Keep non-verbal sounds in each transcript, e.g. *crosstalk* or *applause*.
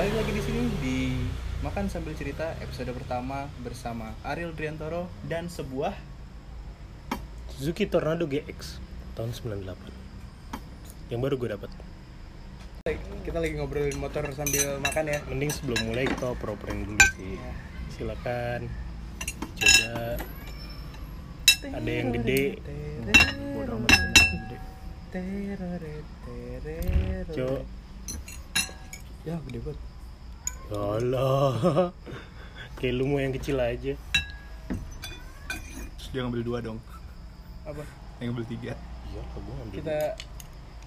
balik lagi di sini di makan sambil cerita episode pertama bersama Ariel Driantoro dan sebuah Suzuki Tornado GX tahun 98 yang baru gue dapat kita lagi ngobrolin motor sambil makan ya. Mending sebelum mulai kita oper-operin dulu sih. Silakan coba. Ada yang gede. cok. Ya gede banget Allah *laughs* kayak lu mau yang kecil aja. Terus dia ngambil dua dong. Apa? Yang ngambil tiga. Iya gue ngambil kita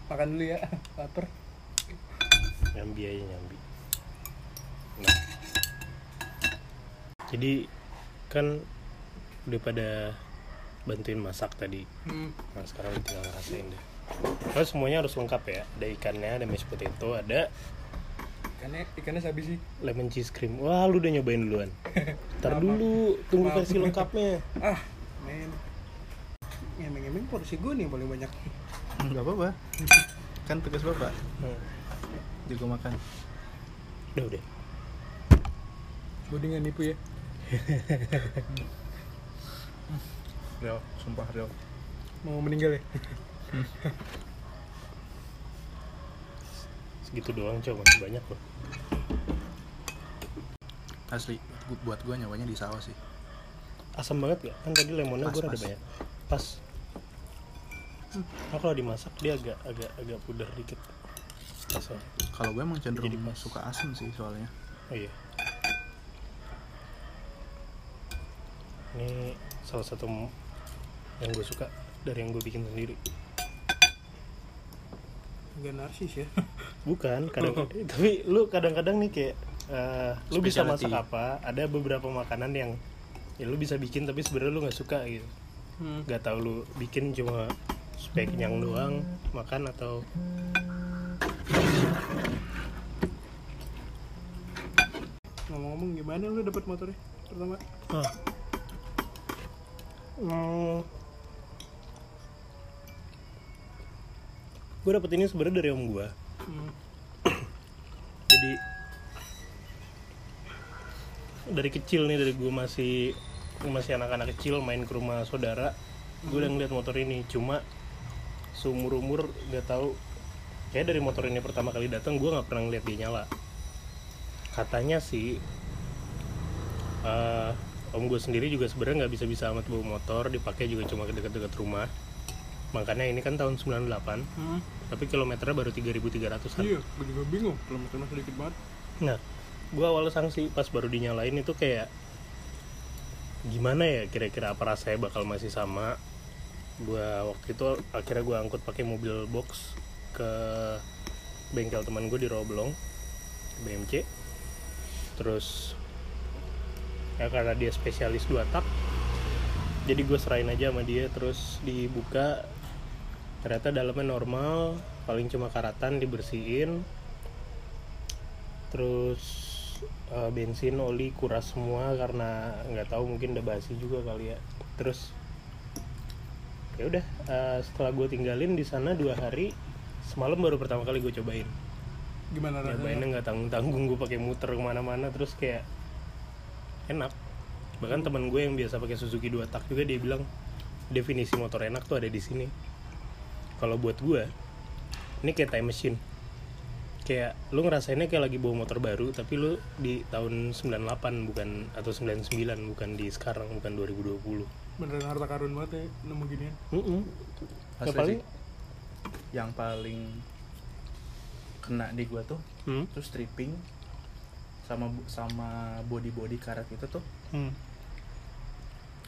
makan dulu ya *laughs* lapar. Nyambi aja nyambi. Nah. Jadi kan udah pada bantuin masak tadi. Hmm. nah sekarang tinggal ngerasain deh. Terus semuanya harus lengkap ya. Ada ikannya ada mashed potato ada ikannya ikannya sabi sih. Lemon cheese cream. Wah lu udah nyobain duluan. *laughs* Ntar dulu tunggu Maaf. versi lengkapnya. Ah men. Ngemeng-ngemeng porsi gue nih paling banyak. Gak apa-apa. Kan tugas bapak. Hmm. Jago makan. Udah udah. Gue dengan nipu ya. *laughs* Real, sumpah real. Mau meninggal ya *laughs* segitu doang coba masih banyak loh Asli, bu- buat gua nyawanya di sawah sih. Asam banget gak kan tadi lemonnya gue ada banyak. Pas. Nah, kalau dimasak dia agak agak agak pudar dikit. Kalau gue emang cenderung Jadi pas. suka asam sih soalnya. Oh iya. Ini salah satu yang gue suka dari yang gue bikin sendiri Gak narsis ya *laughs* bukan kadang tapi lu kadang-kadang nih kayak eh, lu bisa masak apa ada beberapa makanan yang ya lu bisa bikin tapi sebenarnya lu nggak suka gitu hmm. nggak tahu lu bikin cuma supaya kenyang doang makan atau ngomong-ngomong gimana lu dapet motornya pertama ah. Hmm. Gue dapet ini sebenarnya dari om gue hmm. *clears throat* jadi dari kecil nih dari gue masih masih anak-anak kecil main ke rumah saudara gue udah ngeliat motor ini. Cuma seumur umur gak tahu. Kayak dari motor ini pertama kali datang gue nggak pernah ngeliat dia nyala. Katanya sih eh, om gue sendiri juga sebenarnya nggak bisa bisa amat bawa motor dipakai juga cuma ke dekat-dekat rumah makanya ini kan tahun 98 Hmm. tapi kilometernya baru 3300 an iya gue juga bingung kilometernya sedikit banget Nah, gua awal sanksi pas baru dinyalain itu kayak gimana ya kira-kira apa rasanya bakal masih sama. Gua waktu itu akhirnya gua angkut pakai mobil box ke bengkel teman gue di Roblong, BMC. Terus ya karena dia spesialis dua tak, jadi gue serahin aja sama dia terus dibuka ternyata dalamnya normal paling cuma karatan dibersihin. Terus eh, bensin oli kuras semua karena nggak tahu mungkin udah basi juga kali ya. Terus ya udah eh, setelah gue tinggalin di sana dua hari semalam baru pertama kali gue cobain. Gimana rasanya? Nggak tanggung tanggung gue pakai muter ke mana-mana terus kayak enak. Bahkan teman gue yang biasa pakai Suzuki dua tak juga dia bilang definisi motor enak tuh ada di sini kalau buat gue ini kayak time machine kayak lu ngerasainnya kayak lagi bawa motor baru tapi lu di tahun 98 bukan atau 99 bukan di sekarang bukan 2020 beneran harta karun banget ya nemu ginian Mm-mm. Asli Yang paling sih. Yang paling kena di gua tuh Hmm? Terus stripping sama sama body body karet itu tuh Hmm.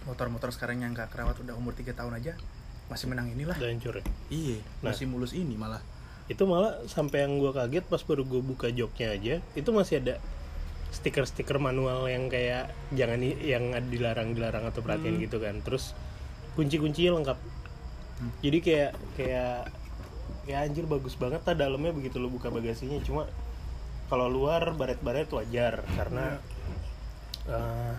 motor-motor sekarang yang gak kerawat udah umur 3 tahun aja masih menang inilah. Udah hancur ya? Iya Nah. masih mulus ini malah. Itu malah sampai yang gue kaget pas baru gue buka joknya aja itu masih ada stiker-stiker manual yang kayak jangan yang dilarang-dilarang atau perhatian gitu kan. Terus kunci-kuncinya lengkap. Hmm. jadi kayak kayak ya anjir bagus banget tá dalamnya begitu lo buka bagasinya. Cuma kalau luar baret-baret wajar. Karena eh,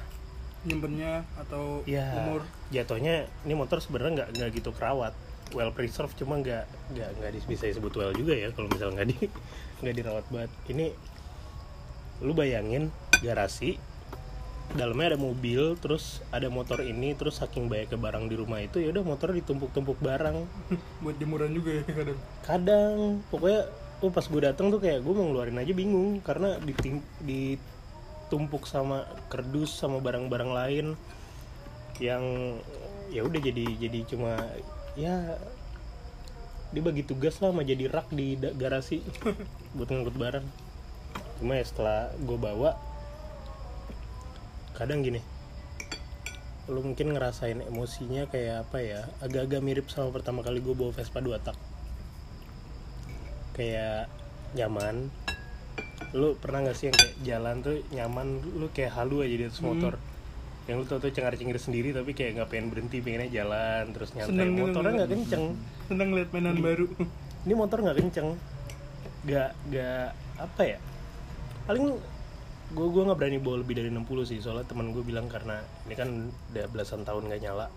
nyimpennya atau ya umur? Jatuhnya ini motor sebenarnya nggak nggak gitu kerawat. Well preserved cuma nggak nggak nggak bisa disebut well juga ya kalau misalnya nggak di *laughs* nggak dirawat banget. Ini lu bayangin garasi dalamnya ada mobil terus ada motor ini terus saking banyak ke barang di rumah itu ya udah motor ditumpuk-tumpuk barang. *laughs* Buat jemuran juga ya kadang? Kadang. Pokoknya oh pas gue datang tuh kayak gue mau ngeluarin aja bingung karena ditim, ditumpuk sama kerdus sama barang-barang lain yang ya udah jadi jadi cuma ya dia bagi tugas lah sama jadi rak di garasi *laughs* buat ngangkut barang. Cuma ya setelah gue bawa kadang gini lu mungkin ngerasain emosinya kayak apa ya agak-agak mirip sama pertama kali gue bawa Vespa 2 tak. Kayak nyaman lu pernah gak sih yang kayak jalan tuh nyaman? Lu kayak halu aja di atas motor. Yang lu tau tuh cengar cengir sendiri tapi kayak nggak pengen berhenti pengennya jalan terus nyantai Seneng gitu, motornya nggak kenceng. Seneng liat mainan baru. ini motor nggak kenceng. Nggak nggak apa ya? Paling gue gue nggak berani bawa lebih dari 60 sih. Soalnya teman gue bilang karena ini kan udah belasan tahun nggak nyala.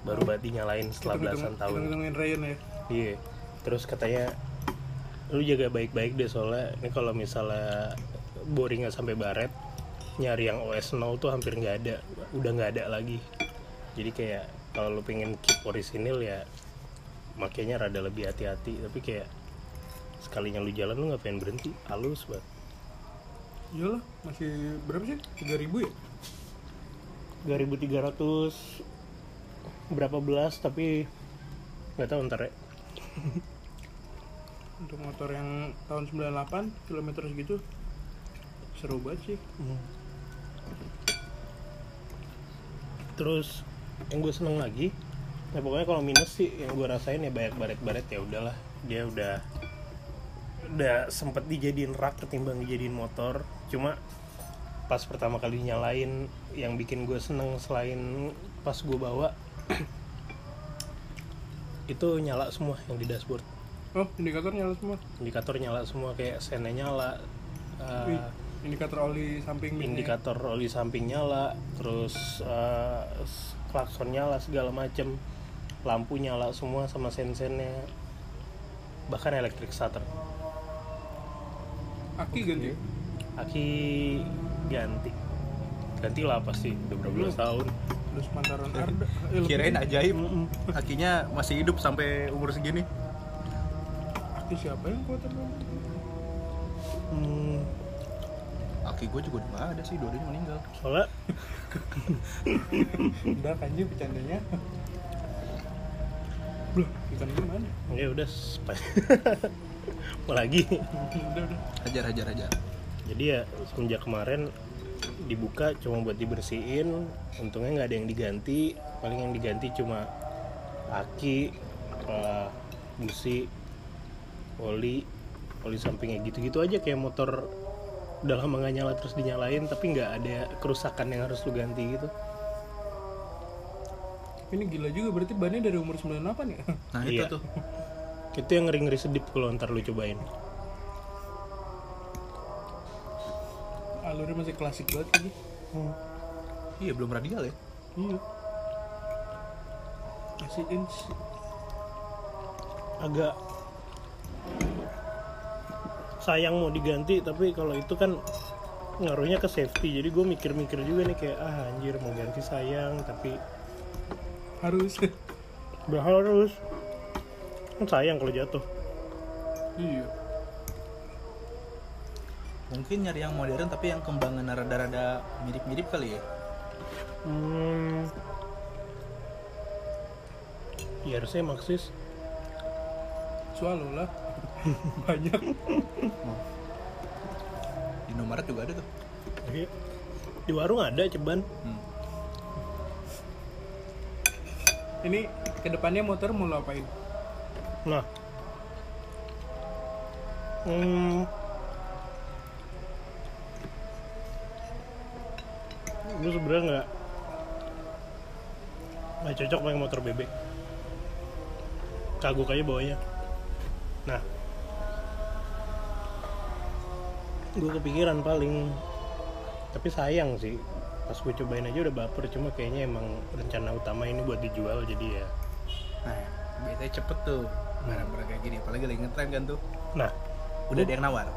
Baru berarti nyalain setelah belasan tahun. ngomongin Ryan ya? Iya. Terus katanya lu jaga baik-baik deh soalnya ini kalau misalnya boring nggak sampai baret nyari yang OS 0 tuh hampir nggak ada udah nggak ada lagi. Jadi kayak kalau lu pengen keep orisinil ya makanya rada lebih hati-hati. Tapi kayak sekalinya lu jalan lu nggak pengen berhenti? Halus banget. Iyalah masih berapa sih? 3000 ya? 2300 berapa belas tapi nggak tahu ntar ya *laughs* untuk motor yang tahun 98 kilometer segitu seru banget sih. Terus yang gue seneng lagi ya pokoknya kalau minus sih yang gue rasain ya banyak baret-baret ya udahlah. Dia udah udah sempet dijadiin rak ketimbang dijadiin motor. Cuma pas pertama kali nyalain yang bikin gue seneng selain pas gue bawa *clears throat* itu nyala semua yang di dashboard oh indikator nyala semua? Indikator nyala semua kayak sennya nyala uh, Wih, indikator oli samping ini. indikator oli samping nyala terus s- klakson nyala segala macem. Lampu nyala semua sama sen-sennya. Bahkan elektrik starter aki ganti? Aki ganti. Ganti lah pasti udah berapa belas tahun. Terus mantaran Arda eh, lebih. Kirain ajaib. Kakinya masih hidup sampai umur segini. Aki siapa yang kuat apa? Hmm, Aki gue juga udah ada sih, dua-duanya meninggal. soalnya udah kanji bercandanya? Loh, ikan gimana? ya udah mau *laughs* lagi? Udah udah. Hajar, hajar, hajar. jadi ya semenjak kemarin dibuka cuma buat dibersihin. Untungnya nggak ada yang diganti. Paling yang diganti cuma aki eh, busi oli oli sampingnya gitu-gitu aja kayak motor udah lama nggak nyala terus dinyalain tapi nggak ada kerusakan yang harus lu ganti gitu. Ini gila juga berarti bannya dari umur 98 ya? *laughs* Nah Iya. itu tuh. itu yang ngeri ngeri sedip kalau ntar lu cobain. Alurnya masih klasik banget lagi Iya belum radial ya. iya. Masih inch. Agak sayang mau diganti tapi kalau itu kan ngaruhnya ke safety. Jadi gue mikir-mikir juga nih kayak ah anjir mau ganti sayang tapi harus. Udah harus. Kan sayang kalau jatuh. Iya. Mungkin nyari yang modern tapi yang kembangan rada-rada mirip-mirip kali ya. hmm. IRC Maxis. Swallow lah *laughs* banyak. Di Indomaret juga ada tuh. Jadi, di warung ada ceban. Hmm. ini ke depannya motor mau lo apain? Nah. Hmm. Gue sebenarnya nggak nggak cocok pakai motor bebek. Kagok aja bawanya nah gue kepikiran paling tapi sayang sih pas gue cobain aja udah baper cuma kayaknya emang rencana utama ini buat dijual jadi ya Nah, biasanya cepet tuh. Barang-barang kayak gini, apalagi lagi ngetren kan tuh. nah Udah ada yang nawar.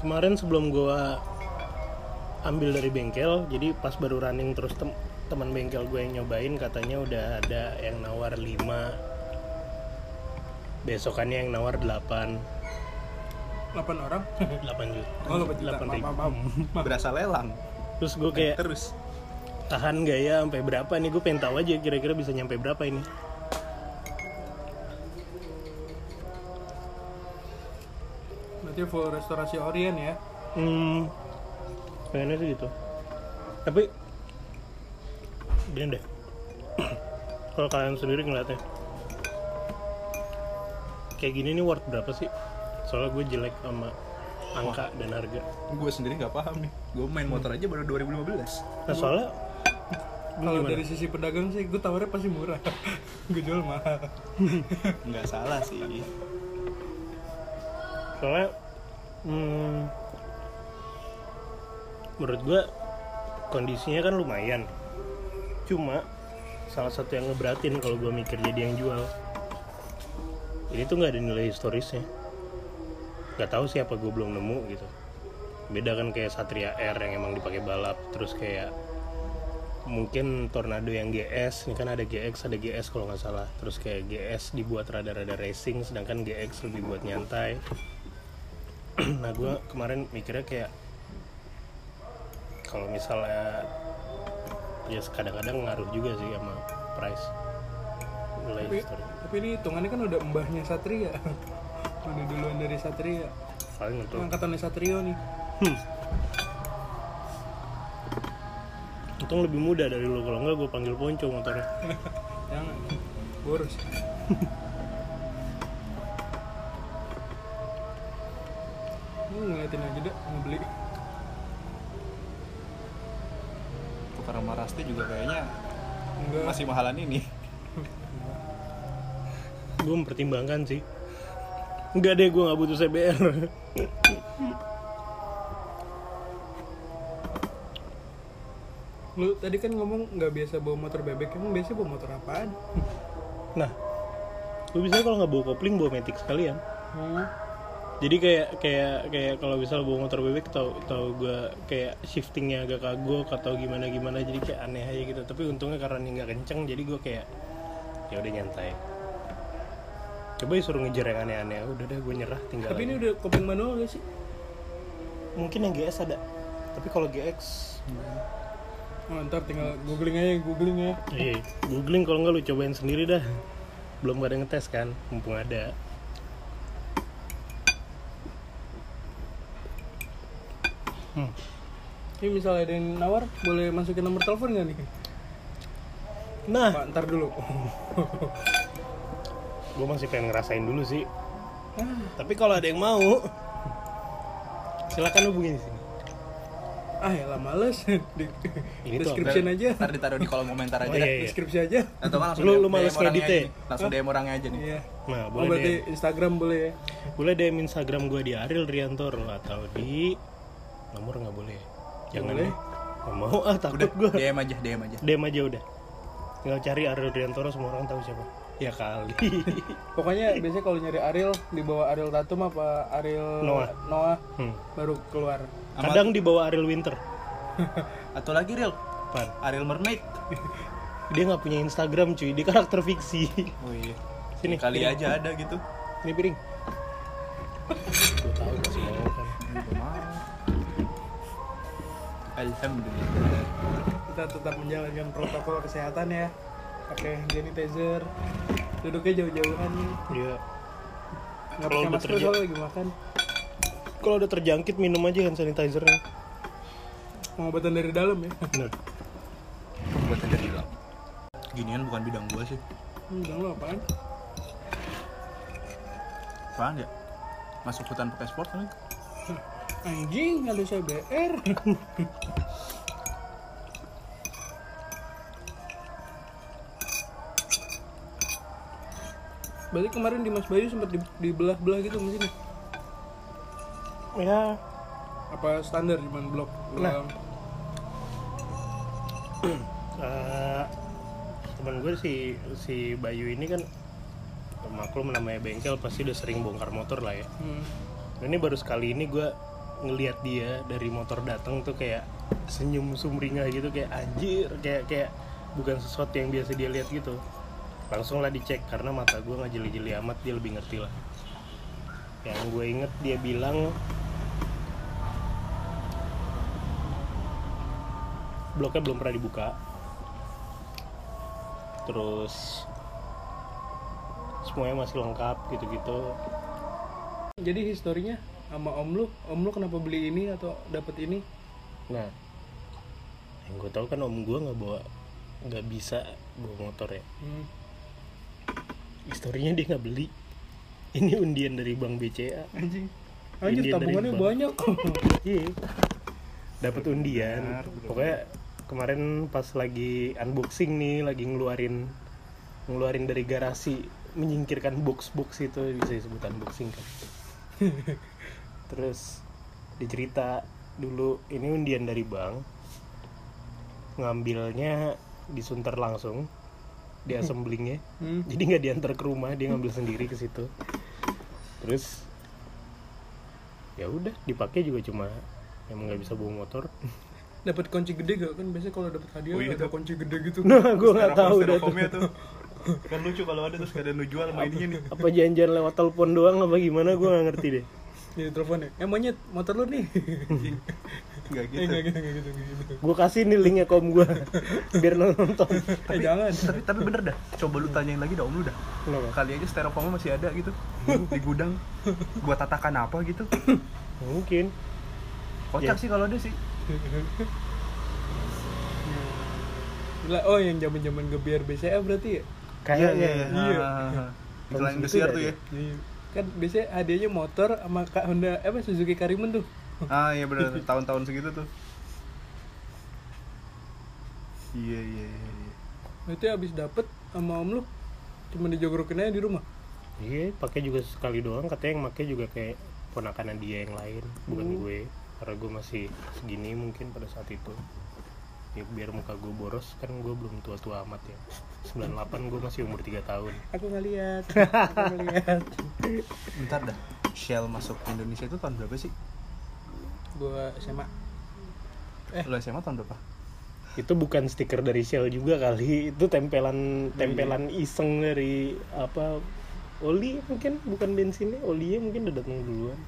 kemarin sebelum gua ambil dari bengkel jadi pas baru running terus tem teman bengkel gue yang nyobain katanya udah ada yang nawar 5 besokannya yang nawar 8 8 orang? *laughs* 8 juta. Oh 8 juta. 8 maaf, ribu. maaf. maaf. *laughs* berasa lelang. Terus gue kayak terus. tahan gak ya sampai berapa nih? Gue pengen tahu aja kira-kira bisa nyampe berapa ini. Berarti full restorasi orient ya? Hmm. Pengennya sih gitu. Tapi gini deh. *clears throat* Kalau kalian sendiri ngeliatnya kayak gini nih worth berapa sih soalnya gue jelek sama angka dan harga. Gue sendiri nggak paham nih. Gue main motor aja baru 2015 nah soalnya gue kalau dari sisi pedagang sih gue tawarnya pasti murah. *laughs* Gue jual mahal. *laughs* Nggak salah sih. Soalnya hmm, menurut gua kondisinya kan lumayan. Cuma salah satu yang ngeberatin kalau gua mikir jadi yang jual. Ini tuh nggak ada nilai historisnya nggak tahu siapa gue belum nemu gitu. Beda kan kayak Satria R yang emang dipakai balap terus kayak mungkin Tornado yang GS ini kan ada GX ada GS kalau nggak salah. Terus kayak GS dibuat rada-rada racing sedangkan GX lebih buat nyantai. *clears throat* Nah gue kemarin mikirnya kayak kalau misalnya ya kadang-kadang ngaruh juga sih sama price. Nilai tapi, tapi ini hitungannya kan udah mbahnya Satria *laughs* udah duluan dari Satria? Paling untuk angkatannya Satrio nih. Hmm. untung lebih muda dari lu kalau enggak gue panggil ponco motornya. *laughs* Jangan boros. *laughs* Lu ngeliatin aja dah mau beli. Tukar sama Rasti juga kayaknya enggak. masih mahalan ini. Gue mempertimbangkan sih enggak deh gue nggak butuh CBR lu tadi kan ngomong nggak biasa bawa motor bebek emang biasa bawa motor apaan? Nah gue bisa kalau nggak bawa kopling bawa matic sekalian. Hmm. jadi kayak kayak kayak kalau misal bawa motor bebek tau tau gue kayak shiftingnya agak kagok atau gimana gimana jadi kayak aneh aja gitu. Tapi untungnya karena ini nggak kenceng jadi gue kayak ya udah nyantai coba ya suruh ngejar yang aneh-aneh. Udah deh gue nyerah tinggal tapi aja. ini udah kopling manual gak sih? Mungkin yang GS ada. Tapi kalau GX oh, ntar tinggal googling aja googling ya. Iya googling kalau nggak lu cobain sendiri dah. Belum ada yang ngetes kan? Mumpung ada. Hmm. ini misalnya ada yang nawar boleh masukin nomor telepon nggak nih? Nah. Pak ntar dulu *laughs* gue masih pengen ngerasain dulu sih. Ah, tapi kalau ada yang mau silakan hubungin di sini. Ah ya lah males Di, Ini tuh description aja. Ntar ditaruh di kolom komentar aja. Oh, dah. iya, iya. deskripsi aja. Atau kan langsung Lu- DM lu males orangnya ngedit aja ya? nih. langsung DM orangnya aja nih. Iya. Nah oh boleh berarti DM Instagram boleh ya? Boleh DM Instagram gue di Ariel Riantoro atau di nomor nggak boleh jangan boleh. deh nggak mau. Ah takut udah gue DM aja DM aja. DM aja udah. Tinggal cari Ariel Riantoro semua orang tahu siapa *laughs* ya kali. *laughs* Pokoknya biasanya kalau nyari Ariel di bawah Ariel Tatum apa Ariel Noah. Noah Hmm. baru keluar. Kadang di bawah Ariel Winter. *laughs* Atau lagi real Pan. Ariel Mermaid. Dia nggak punya Instagram cuy. Dia karakter fiksi. Oh iya. Sini, kali piring. aja ada gitu. Ini piring. Gue tahu mau. Alhamdulillah. Kita tetap menjalankan protokol kesehatan ya pakai sanitizer duduknya jauh-jauhan. Nih dia nggak Kalau pakai udah masker terja- soalnya lagi makan. Kalau udah terjangkit minum aja hand sanitizernya. Pengobatan dari dalam ya. Bener. Buat aja bilang ginian bukan bidang gua sih. Hmm, jangan lu apaan? Apaan ya? Masuk hutan pakai sport kan? Anjing ada CBR *laughs* Berarti kemarin di Mas Bayu sempat di- dibelah-belah gitu mesinnya. ya Apa standar cuman blok doang? *clears throat* eh, teman gue si si Bayu ini kan maklum namanya bengkel pasti udah sering bongkar motor lah ya Hmm. Ini baru sekali ini gue ngelihat dia dari motor datang tuh kayak senyum sumringah gitu kayak anjir kayak kayak bukan sesuatu yang biasa dia lihat gitu langsung lah dicek karena mata gue nggak jeli-jeli amat dia lebih ngerti lah. Yang gue inget dia bilang bloknya belum pernah dibuka. Terus semuanya masih lengkap gitu-gitu. Jadi historinya sama om lu, om lu kenapa beli ini atau dapat ini? nah yang gue tahu kan om gue nggak bawa nggak bisa bawa motor ya. Hmm. Historinya dia nggak beli. Ini undian dari bank BCA Anjing. Dari tabungannya banyak. *laughs* iya. Dapat undian. Benar, benar. pokoknya kemarin pas lagi unboxing nih lagi ngeluarin ngeluarin dari garasi menyingkirkan box box itu bisa disebut unboxing kan. *laughs* Terus dicerita dulu ini undian dari bank. Ngambilnya disunter langsung di assemblingnya Hmm. jadi nggak diantar ke rumah dia ngambil sendiri ke situ terus ya udah dipakai juga cuma emang nggak bisa bawa motor *laughs* Dapat kunci gede gak kan biasanya kalau dapat hadiah Oh iya, ada kunci gede gitu. nah gue nggak tahu dah tuh. Kan lucu kalau ada terus kadang lu jual sama ininya nih. apa janjian lewat telepon doang apa gimana gue nggak ngerti deh Di teleponnya. Eh monyet, motor lu nih. *laughs* Enggak Eh gitu. enggak gitu enggak gitu enggak gitu. gue kasih nih linknya ke om gue biar nonton Eh jangan. Tapi tapi bener dah. Coba lu tanyain lagi dah om lu dah. Kenapa? Kali aja styrofoamnya masih ada gitu di gudang. Buat tatakan apa gitu. mungkin Kocak Ya. sih kalau ada sih. Gila, oh yang zaman-zaman gebiar BCA berarti ya? kayaknya Iya. Ah, Di Tahun Kelana segitu Indosiar dah tuh dia. ya. Iya. Kan biasanya hadiahnya motor sama Kak Honda apa Suzuki Karimun tuh. Ah iya bener tahun-tahun segitu tuh. Iya iya iya. iya. Berarti abis dapet sama om lu cuma dijogorokin aja di rumah. iya pakai juga sekali doang katanya yang pakai juga kayak ponakan dia yang lain bukan Hmm. gue karena gue masih segini mungkin pada saat itu ya biar muka gue boros kan gue belum tua-tua amat ya 98 gue masih umur 3 tahun Aku ngeliat, aku ngeliat. Bentar dah. Shell masuk ke Indonesia itu tahun berapa sih? Gua SMA. Eh. Lu SMA tahun berapa? itu bukan stiker dari Shell juga kali itu tempelan tempelan iseng dari apa oli mungkin bukan bensinnya olinya mungkin udah datang duluan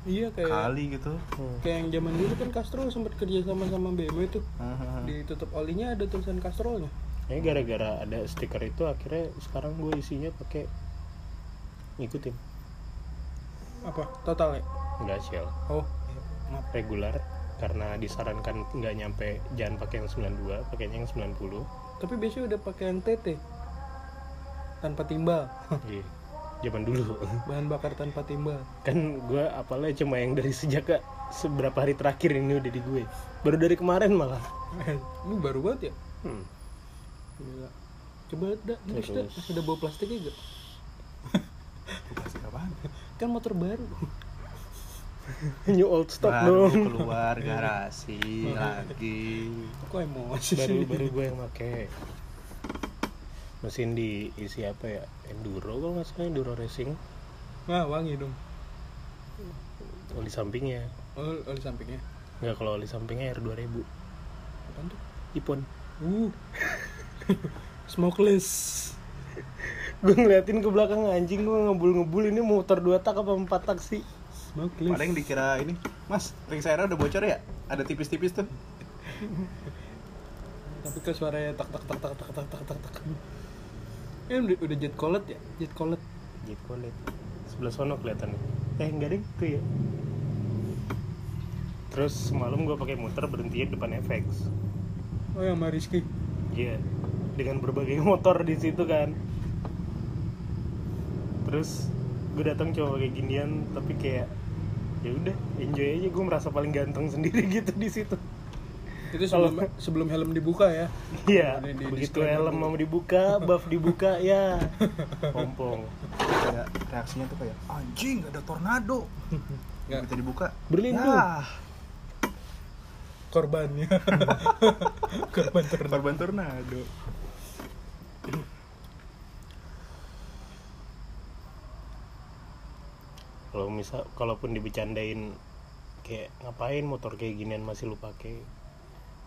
Iya kayak Kali gitu. Hmm. kayak yang zaman dulu kan Castrol sempat kerja sama sama BMW tuh. Ah. Ditutup olinya ada tulisan Castrolnya. Ini gara-gara ada stiker itu akhirnya sekarang gue isinya pakai ngikutin Apa? Total ya? nggak Shell Oh, iya. maaf. regular karena disarankan nggak nyampe jangan pakai yang 92 pakainya yang 90 Tapi biasanya udah pakai yang TT. Tanpa timbal. *laughs* Iya, zaman dulu Bahan bakar tanpa timbal. kan gue apalnya cuma yang dari sejak seberapa hari terakhir ini udah di gue baru dari kemarin malah *laughs* Ini baru banget ya? hmm. Gila. Coba dah, terus ada bawa plastiknya gak? Plastik apaan? Kan motor baru. *laughs* new old stock Baru dong keluar garasi lagi. Kok emosi baru sih? baru gue yang pakai mesin diisi apa ya enduro kalau nggak salah enduro racing Nah, wangi dong. oli sampingnya Oh, oh di sampingnya. nggak kalau oli sampingnya R 2000 Apaan tuh? Ipon Uh. *laughs* Smokeless. Gue ngeliatin ke belakang anjing gue ngebul-ngebul ini motor dua tak apa empat tak sih Smokeless. Paling dikira ini, Mas, ring saya udah bocor ya? Ada tipis-tipis tuh. Tapi ke suaranya tak tak tak tak tak tak tak tak tak. Ini udah, udah jet collet ya? Jet collet. Jet Colet sebelah sono kelihatan eh enggak deh itu ya terus semalam gue pakai muter berhenti depan FX Oh yang sama Rizky. Iya, dengan berbagai *laughs* motor di situ kan. Terus gue datang cuma kayak ginian, tapi kayak ya udah enjoy aja gue merasa paling ganteng sendiri *laughs* gitu di situ. Itu sebelum sebelum helm dibuka ya. Iya, Di- di- begitu helm mau dibuka, buff dibuka *laughs* ya, pompong. Kayak reaksinya tuh kayak anjing ada tornado. Nggak. Kita dibuka. Berlindung. Ya, Korbannya. Korban *laughs* ternak. korban tornado. Kalau misal kalaupun dibecandain kayak ngapain motor kayak ginian masih lu pakai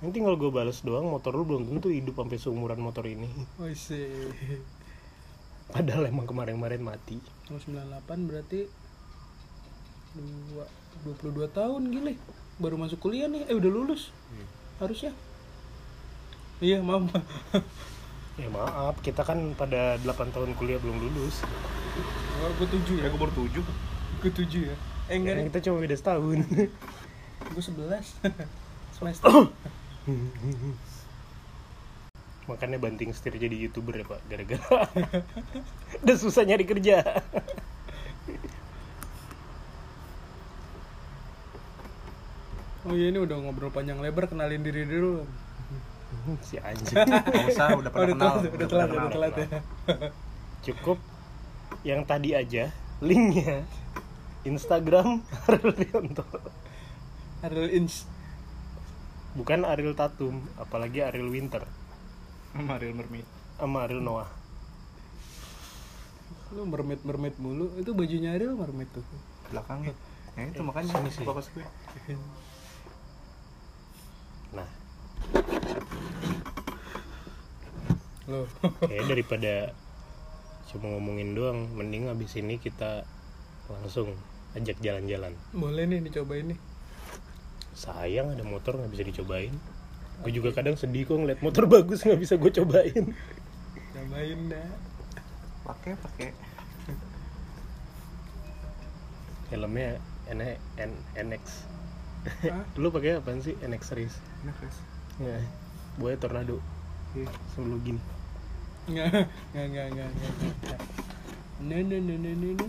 nanti kalau gue bales doang motor lu belum tentu hidup sampai seumuran motor ini Oh sih. *laughs* padahal emang kemarin-kemarin mati Tahun 98 berarti dua, 22 tahun gile. Baru masuk kuliah nih. Eh udah lulus. Harusnya. Iya, maaf. *laughs* ya maaf kita kan pada 8 tahun kuliah belum lulus Oh, gue tujuh ya. Ya gue baru tujuh. Gue tujuh ya. Eh enggak nih. kita cuma beda setahun *laughs* Gue sebelas. *laughs* Semester. *coughs* makanya banting setir jadi youtuber ya pak gara-gara *laughs* udah susah nyari kerja Oh iya ini udah ngobrol panjang lebar kenalin diri dulu. si anjing Gak usah, udah Oh, pada udah kenal. telat, udah telat, ya, udah telat ya. cukup yang tadi aja linknya Instagram *laughs* Ariel Rianto Ariel Inch. bukan Ariel Tatum apalagi Ariel Winter Mario Mermaid. sama Ariel Noah Lu mermaid mermaid mulu. Itu bajunya Ariel mermaid tuh. Belakang ya. Itu makanya sini sih. fokus gue. nah Loh. kayak daripada cuma ngomongin doang mending abis ini kita langsung ajak jalan-jalan Boleh nih dicobain nih. sayang ada motor nggak bisa dicobain gue juga kadang sedih kok ngeliat motor *laughs* bagus nggak bisa gue cobain Cobain dah. Pakai, pakai. helmnya N N NX Hah? *laughs* lu pakai apaan sih NX series guys. nggak buaya tornado Iya. sebelum gini Nggak, nggak, nggak, nggak, nggak. Nah, nah, nah.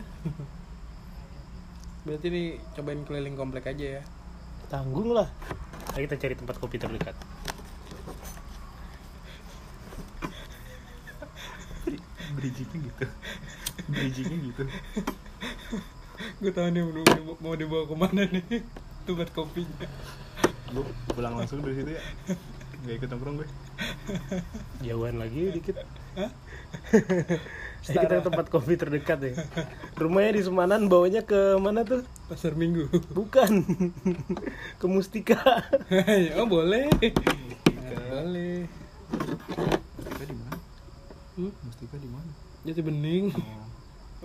Berarti nih cobain keliling komplek aja ya. tanggung lah Ayo kita cari tempat kopi terdekat Bridgingnya gitu. Bridgingnya gitu. Gue tahu nih mau, dibawa- mau dibawa ke mana nih tempat kopinya. Gue pulang langsung dari situ ya. Gak ikut nongkrong gue. jauhan lagi dikit Hah? *laughs* Ayo kita ke tempat kopi terdekat ya *laughs* rumahnya di Semanan bawanya ke mana tuh Pasar Minggu. bukan *laughs* ke Mustika oh boleh. Nah, boleh. Mustika di mana? Hmm? Mustika di mana? Jati bening.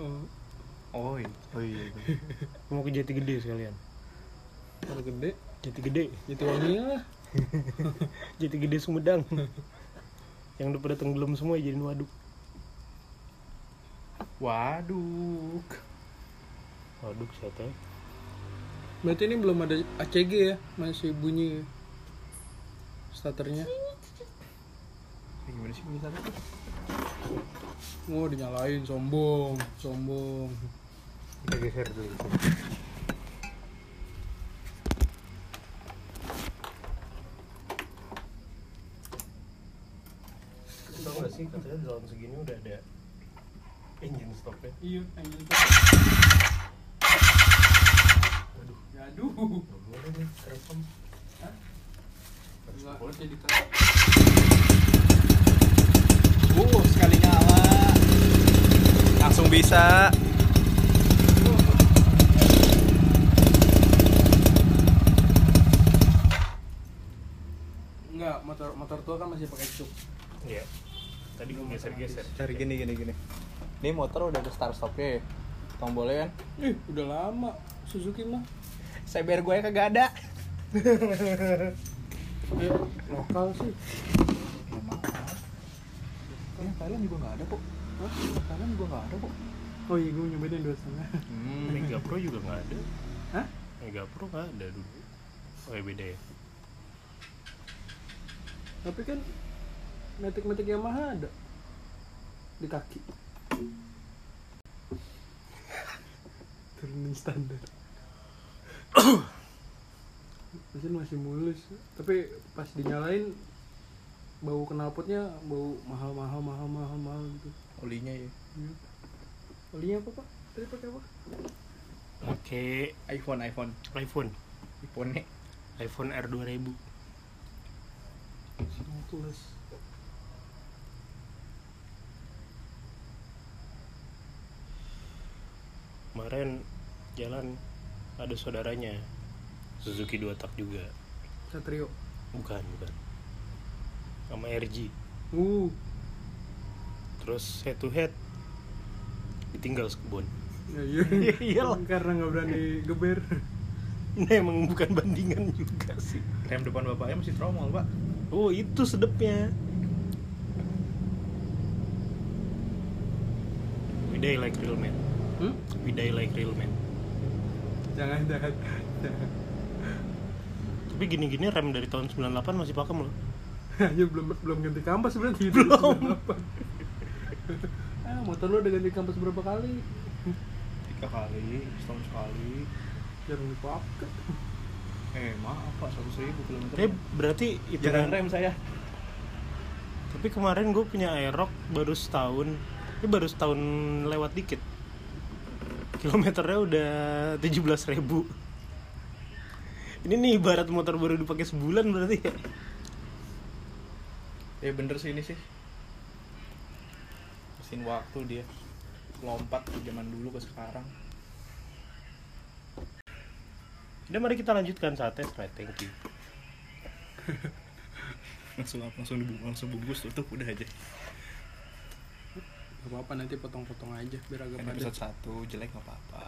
Oh. Oh, Oh iya. Oh iya. iya. mau ke Jati Gede sekalian kalau gede, Jati Gede Jati wangi lah. Jati Gede Sumedang yang udah pada tenggelam semua jadi waduk Waduh. waduk siapa ya? Berarti ini belum ada ACG ya, masih bunyi starternya. Eh, gimana sih bisa tuh? Oh dinyalain, sombong, sombong. kita geser dulu tau gak dalam segini udah ada engine stopnya Iya, angin waduh Ya, aduh. nggak boleh nih kerekam Enggak, masih di Uh, sekali nyala. Langsung bisa. Enggak, motor motor tua kan masih pakai cuk. iya tadi gue geser-geser Cari gini gini gini. Ini motor udah ada start stopnya ya. Tombolnya kan. Ih, udah lama Suzuki mah. Cyber gue kagak ada. Eh, *laughs* lokal sih. Ya. Yang Thailand juga nggak ada kok. Hah? Thailand juga nggak ada kok. Oh iya, gue nyobain yang dua setengah. Hmm. Mega Pro juga nggak ada Hah? Mega Pro nggak ada dulu oh ya beda ya Tapi kan metik-metik Yamaha ada di kaki. Turunin standar. Mesin masih mulus, tapi pas dinyalain bau knalpotnya bau mahal mahal mahal mahal mahal gitu. Olinya ya. Iya. Olinya apa pak? Tadi pakai apa? oke iPhone iPhone. iPhone iPhone iPhone R 2000 Tulus. Kemarin jalan ada saudaranya Suzuki dua tak juga. Satrio? Bukan bukan. Sama RG uh. Terus head to head ditinggal sekebon ya, iya. *laughs* Iyalah. karena nggak berani geber. *laughs* Ini emang bukan bandingan juga sih. Rem depan bapaknya masih tromol pak. Oh itu sedepnya. We like real men hmm? we die like real men. Jangan jangan. Jangan tapi gini-gini rem dari tahun 98 masih pakem loh. Aja *laughs* belum belum ganti kampas berarti Belum. ah *laughs* motor lo udah ganti kampas berapa kali? Tiga kali setahun sekali. Jarang dipakai. Eh maaf pak seratus ribu kilometer. Tapi berarti itu jangan rem saya. Tapi kemarin gue punya Aerox baru setahun ini baru setahun lewat dikit kilometernya udah 17.000 ribu. Ini nih ibarat motor baru dipakai sebulan berarti ya. Ya bener sih ini sih. Mesin waktu dia. Lompat ke zaman dulu ke sekarang. Udah mari kita lanjutkan saatnya right? Thank you. *laughs* Langsung langsung dibungkus langsung bungkus tutup udah aja Gak apa-apa nanti potong-potong aja biar agak kan padat. episode satu jelek nggak apa-apa